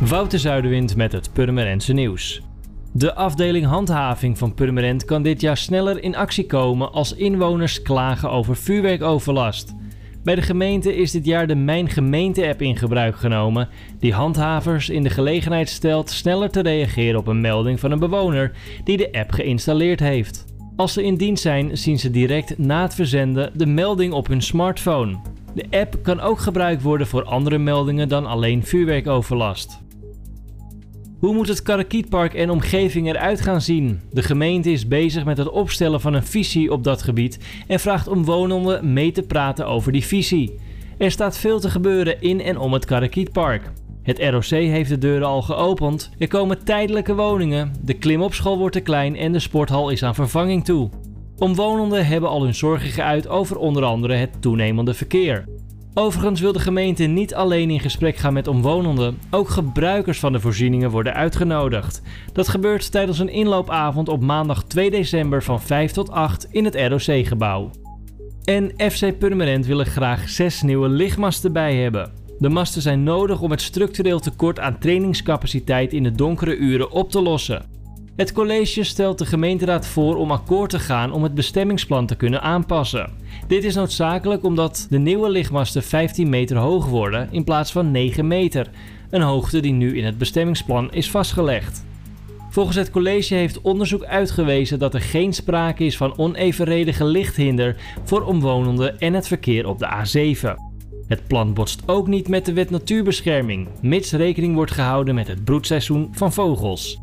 Wouter Zuiderwind met het Purmerendse nieuws. De afdeling handhaving van Purmerend kan dit jaar sneller in actie komen als inwoners klagen over vuurwerkoverlast. Bij de gemeente is dit jaar de Mijn Gemeente-app in gebruik genomen, die handhavers in de gelegenheid stelt sneller te reageren op een melding van een bewoner die de app geïnstalleerd heeft. Als ze in dienst zijn, zien ze direct na het verzenden de melding op hun smartphone. De app kan ook gebruikt worden voor andere meldingen dan alleen vuurwerkoverlast. Hoe moet het Karakietpark en omgeving eruit gaan zien? De gemeente is bezig met het opstellen van een visie op dat gebied en vraagt omwonenden mee te praten over die visie. Er staat veel te gebeuren in en om het Karakietpark. Het ROC heeft de deuren al geopend, er komen tijdelijke woningen, de klimopschool wordt te klein en de sporthal is aan vervanging toe. Omwonenden hebben al hun zorgen geuit over onder andere het toenemende verkeer. Overigens wil de gemeente niet alleen in gesprek gaan met omwonenden, ook gebruikers van de voorzieningen worden uitgenodigd. Dat gebeurt tijdens een inloopavond op maandag 2 december van 5 tot 8 in het ROC-gebouw. En FC Purmerend wil er graag 6 nieuwe lichtmasten bij hebben. De masten zijn nodig om het structureel tekort aan trainingscapaciteit in de donkere uren op te lossen. Het college stelt de gemeenteraad voor om akkoord te gaan om het bestemmingsplan te kunnen aanpassen. Dit is noodzakelijk omdat de nieuwe lichtmasten 15 meter hoog worden in plaats van 9 meter, een hoogte die nu in het bestemmingsplan is vastgelegd. Volgens het college heeft onderzoek uitgewezen dat er geen sprake is van onevenredige lichthinder voor omwonenden en het verkeer op de A7. Het plan botst ook niet met de wet natuurbescherming, mits rekening wordt gehouden met het broedseizoen van vogels.